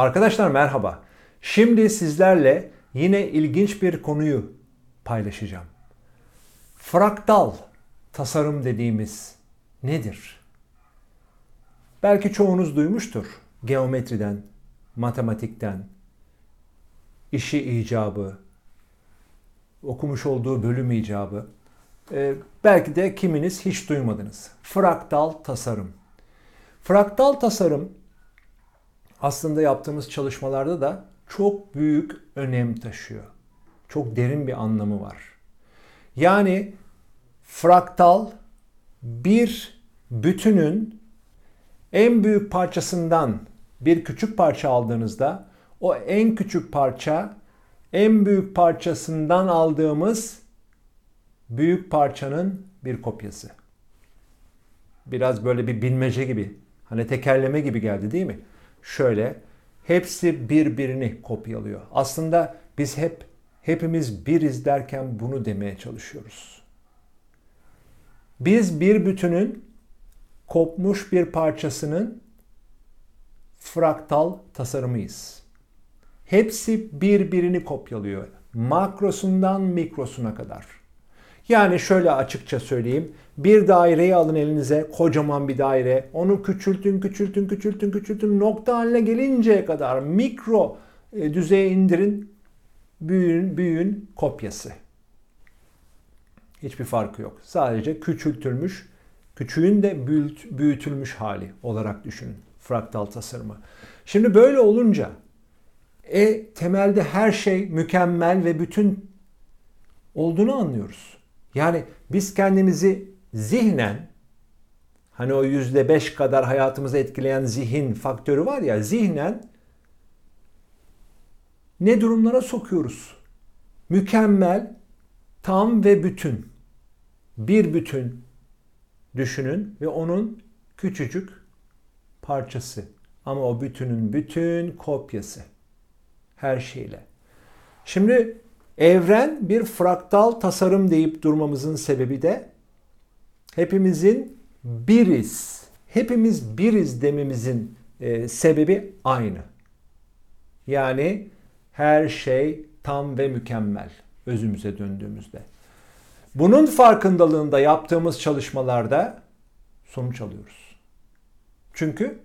Arkadaşlar merhaba. Şimdi sizlerle yine ilginç bir konuyu paylaşacağım. Fraktal tasarım dediğimiz nedir? Belki çoğunuz duymuştur. Geometriden, matematikten, işi icabı, okumuş olduğu bölüm icabı. Ee, belki de kiminiz hiç duymadınız. Fraktal tasarım. Fraktal tasarım aslında yaptığımız çalışmalarda da çok büyük önem taşıyor. Çok derin bir anlamı var. Yani fraktal bir bütünün en büyük parçasından bir küçük parça aldığınızda o en küçük parça en büyük parçasından aldığımız büyük parçanın bir kopyası. Biraz böyle bir bilmece gibi, hani tekerleme gibi geldi değil mi? Şöyle, hepsi birbirini kopyalıyor. Aslında biz hep hepimiz biriz derken bunu demeye çalışıyoruz. Biz bir bütünün kopmuş bir parçasının fraktal tasarımıyız. Hepsi birbirini kopyalıyor. Makrosundan mikrosuna kadar. Yani şöyle açıkça söyleyeyim. Bir daireyi alın elinize, kocaman bir daire. Onu küçültün, küçültün, küçültün, küçültün. Nokta haline gelinceye kadar mikro e, düzeye indirin. Büyüğün, büyüğün kopyası. Hiçbir farkı yok. Sadece küçültülmüş, küçüğün de büyütülmüş hali olarak düşünün. Fraktal tasarımı. Şimdi böyle olunca e temelde her şey mükemmel ve bütün olduğunu anlıyoruz. Yani biz kendimizi zihnen hani o yüzde beş kadar hayatımızı etkileyen zihin faktörü var ya zihnen ne durumlara sokuyoruz? Mükemmel, tam ve bütün. Bir bütün düşünün ve onun küçücük parçası. Ama o bütünün bütün kopyası her şeyle. Şimdi evren bir fraktal tasarım deyip durmamızın sebebi de hepimizin biriz. Hepimiz biriz dememizin e, sebebi aynı. Yani her şey tam ve mükemmel özümüze döndüğümüzde. Bunun farkındalığında yaptığımız çalışmalarda sonuç alıyoruz. Çünkü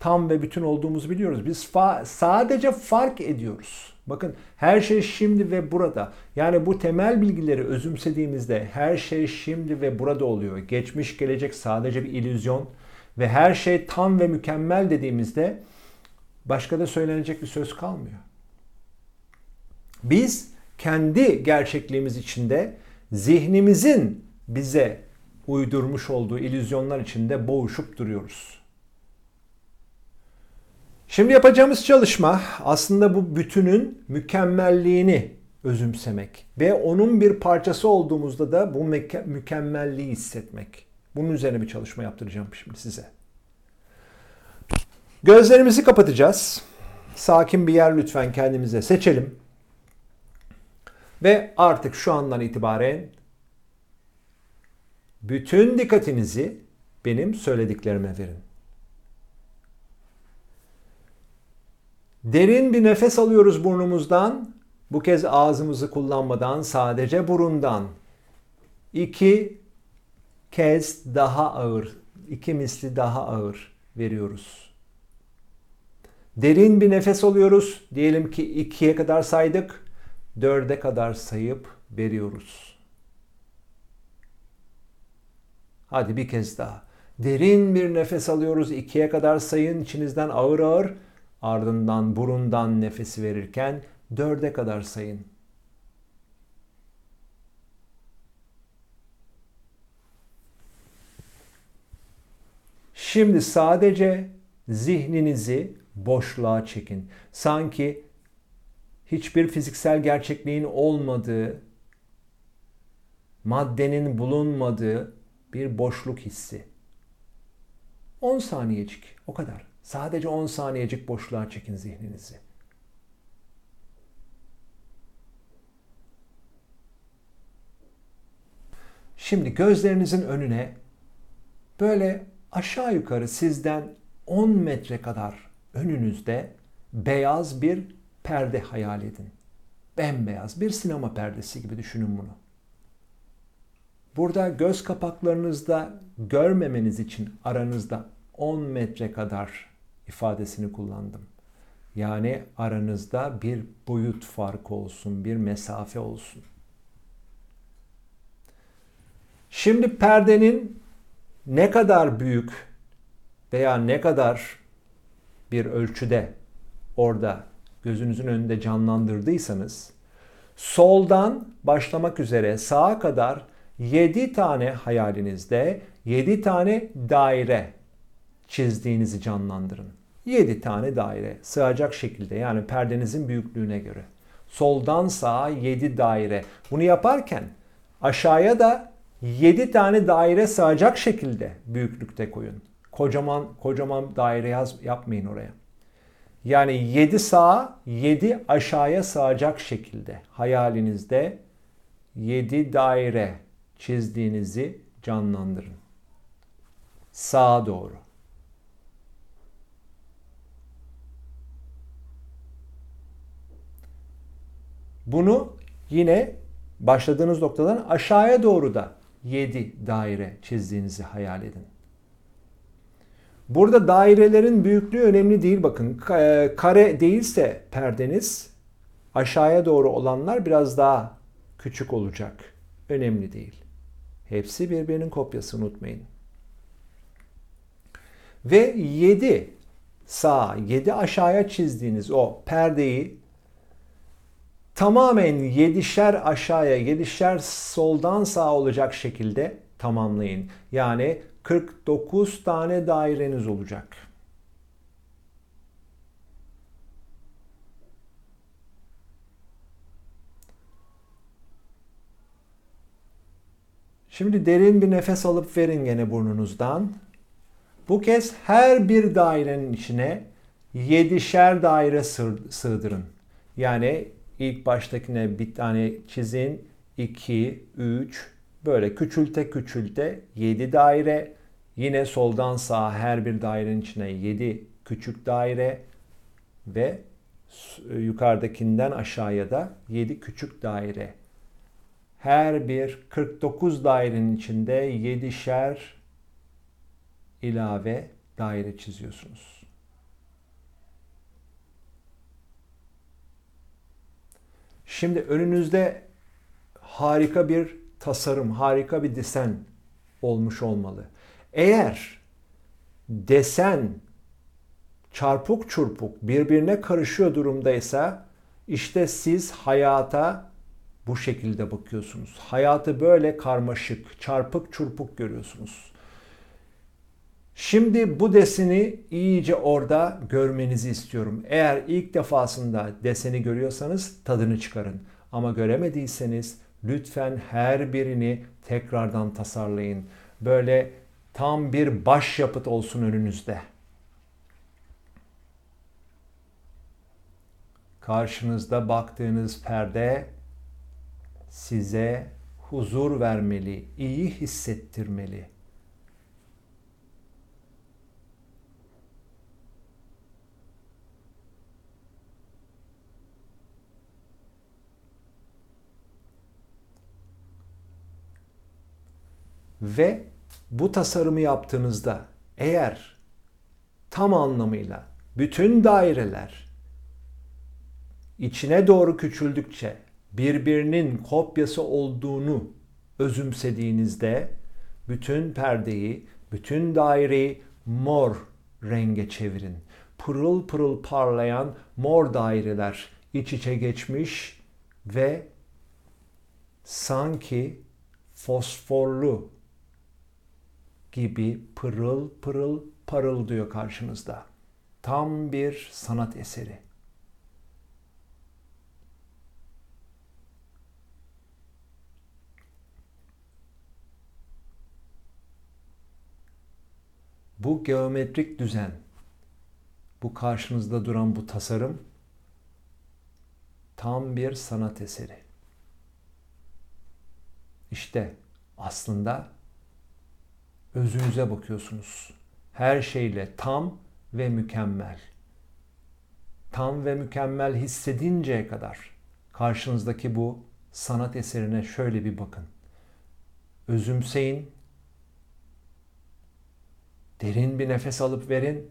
tam ve bütün olduğumuzu biliyoruz. Biz fa- sadece fark ediyoruz. Bakın her şey şimdi ve burada. Yani bu temel bilgileri özümsediğimizde her şey şimdi ve burada oluyor. Geçmiş gelecek sadece bir illüzyon ve her şey tam ve mükemmel dediğimizde başka da söylenecek bir söz kalmıyor. Biz kendi gerçekliğimiz içinde zihnimizin bize uydurmuş olduğu illüzyonlar içinde boğuşup duruyoruz. Şimdi yapacağımız çalışma aslında bu bütünün mükemmelliğini özümsemek ve onun bir parçası olduğumuzda da bu mükemmelliği hissetmek. Bunun üzerine bir çalışma yaptıracağım şimdi size. Gözlerimizi kapatacağız. Sakin bir yer lütfen kendimize seçelim. Ve artık şu andan itibaren bütün dikkatinizi benim söylediklerime verin. Derin bir nefes alıyoruz burnumuzdan. Bu kez ağzımızı kullanmadan sadece burundan. İki kez daha ağır, iki misli daha ağır veriyoruz. Derin bir nefes alıyoruz. Diyelim ki ikiye kadar saydık. Dörde kadar sayıp veriyoruz. Hadi bir kez daha. Derin bir nefes alıyoruz. ikiye kadar sayın. içinizden ağır ağır Ardından burundan nefesi verirken dörde kadar sayın. Şimdi sadece zihninizi boşluğa çekin. Sanki hiçbir fiziksel gerçekliğin olmadığı, maddenin bulunmadığı bir boşluk hissi. 10 saniyecik o kadar. Sadece 10 saniyecik boşluğa çekin zihninizi. Şimdi gözlerinizin önüne böyle aşağı yukarı sizden 10 metre kadar önünüzde beyaz bir perde hayal edin. Bembeyaz bir sinema perdesi gibi düşünün bunu. Burada göz kapaklarınızda görmemeniz için aranızda 10 metre kadar ifadesini kullandım. Yani aranızda bir boyut farkı olsun, bir mesafe olsun. Şimdi perdenin ne kadar büyük veya ne kadar bir ölçüde orada gözünüzün önünde canlandırdıysanız soldan başlamak üzere sağa kadar 7 tane hayalinizde 7 tane daire çizdiğinizi canlandırın. 7 tane daire sığacak şekilde yani perdenizin büyüklüğüne göre. Soldan sağa 7 daire. Bunu yaparken aşağıya da 7 tane daire sığacak şekilde büyüklükte koyun. Kocaman kocaman daire yaz, yapmayın oraya. Yani 7 sağa 7 aşağıya sığacak şekilde hayalinizde 7 daire çizdiğinizi canlandırın. Sağa doğru. Bunu yine başladığınız noktadan aşağıya doğru da 7 daire çizdiğinizi hayal edin. Burada dairelerin büyüklüğü önemli değil bakın. E, kare değilse perdeniz aşağıya doğru olanlar biraz daha küçük olacak. Önemli değil. Hepsi birbirinin kopyası unutmayın. Ve 7 sağ, 7 aşağıya çizdiğiniz o perdeyi tamamen 7'şer aşağıya, 7'şer soldan sağa olacak şekilde tamamlayın. Yani 49 tane daireniz olacak. Şimdi derin bir nefes alıp verin gene burnunuzdan. Bu kez her bir dairenin içine 7'şer daire sığdırın. Yani ilk baştakine bir tane çizin. 2, 3, Böyle küçülte küçülte 7 daire. Yine soldan sağa her bir dairenin içine 7 küçük daire ve yukarıdakinden aşağıya da 7 küçük daire. Her bir 49 dairenin içinde 7'şer ilave daire çiziyorsunuz. Şimdi önünüzde harika bir tasarım, harika bir desen olmuş olmalı. Eğer desen çarpık çurpuk birbirine karışıyor durumdaysa işte siz hayata bu şekilde bakıyorsunuz. Hayatı böyle karmaşık, çarpık çurpuk görüyorsunuz. Şimdi bu deseni iyice orada görmenizi istiyorum. Eğer ilk defasında deseni görüyorsanız tadını çıkarın. Ama göremediyseniz Lütfen her birini tekrardan tasarlayın. Böyle tam bir başyapıt olsun önünüzde. Karşınızda baktığınız perde size huzur vermeli, iyi hissettirmeli. Ve bu tasarımı yaptığınızda eğer tam anlamıyla bütün daireler içine doğru küçüldükçe birbirinin kopyası olduğunu özümsediğinizde bütün perdeyi, bütün daireyi mor renge çevirin. Pırıl pırıl parlayan mor daireler iç içe geçmiş ve sanki fosforlu gibi pırıl pırıl parıldıyor karşınızda. Tam bir sanat eseri. Bu geometrik düzen, bu karşınızda duran bu tasarım tam bir sanat eseri. İşte aslında özünüze bakıyorsunuz. Her şeyle tam ve mükemmel. tam ve mükemmel hissedinceye kadar karşınızdaki bu sanat eserine şöyle bir bakın. Özümseyin. Derin bir nefes alıp verin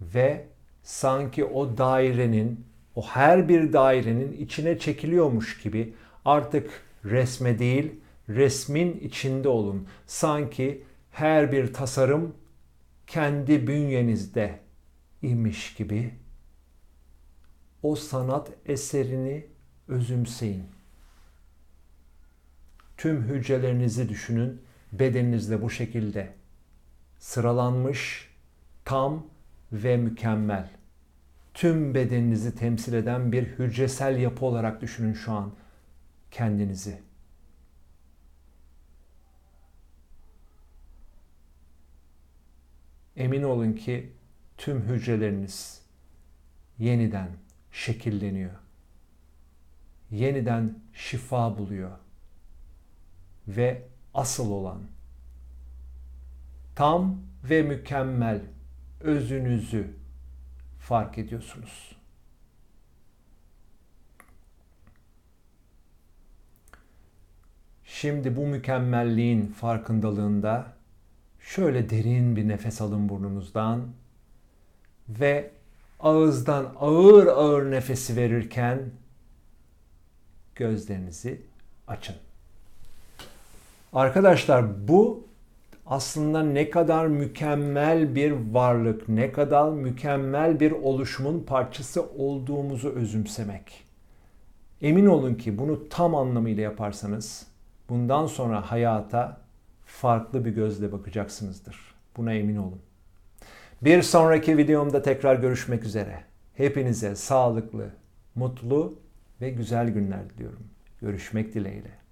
ve sanki o dairenin, o her bir dairenin içine çekiliyormuş gibi artık resme değil, resmin içinde olun. Sanki her bir tasarım kendi bünyenizde imiş gibi o sanat eserini özümseyin. Tüm hücrelerinizi düşünün, bedeninizde bu şekilde sıralanmış, tam ve mükemmel. Tüm bedeninizi temsil eden bir hücresel yapı olarak düşünün şu an kendinizi. Emin olun ki tüm hücreleriniz yeniden şekilleniyor. Yeniden şifa buluyor. Ve asıl olan tam ve mükemmel özünüzü fark ediyorsunuz. Şimdi bu mükemmelliğin farkındalığında şöyle derin bir nefes alın burnunuzdan ve ağızdan ağır ağır nefesi verirken gözlerinizi açın. Arkadaşlar bu aslında ne kadar mükemmel bir varlık, ne kadar mükemmel bir oluşumun parçası olduğumuzu özümsemek. Emin olun ki bunu tam anlamıyla yaparsanız bundan sonra hayata farklı bir gözle bakacaksınızdır. Buna emin olun. Bir sonraki videomda tekrar görüşmek üzere. Hepinize sağlıklı, mutlu ve güzel günler diliyorum. Görüşmek dileğiyle.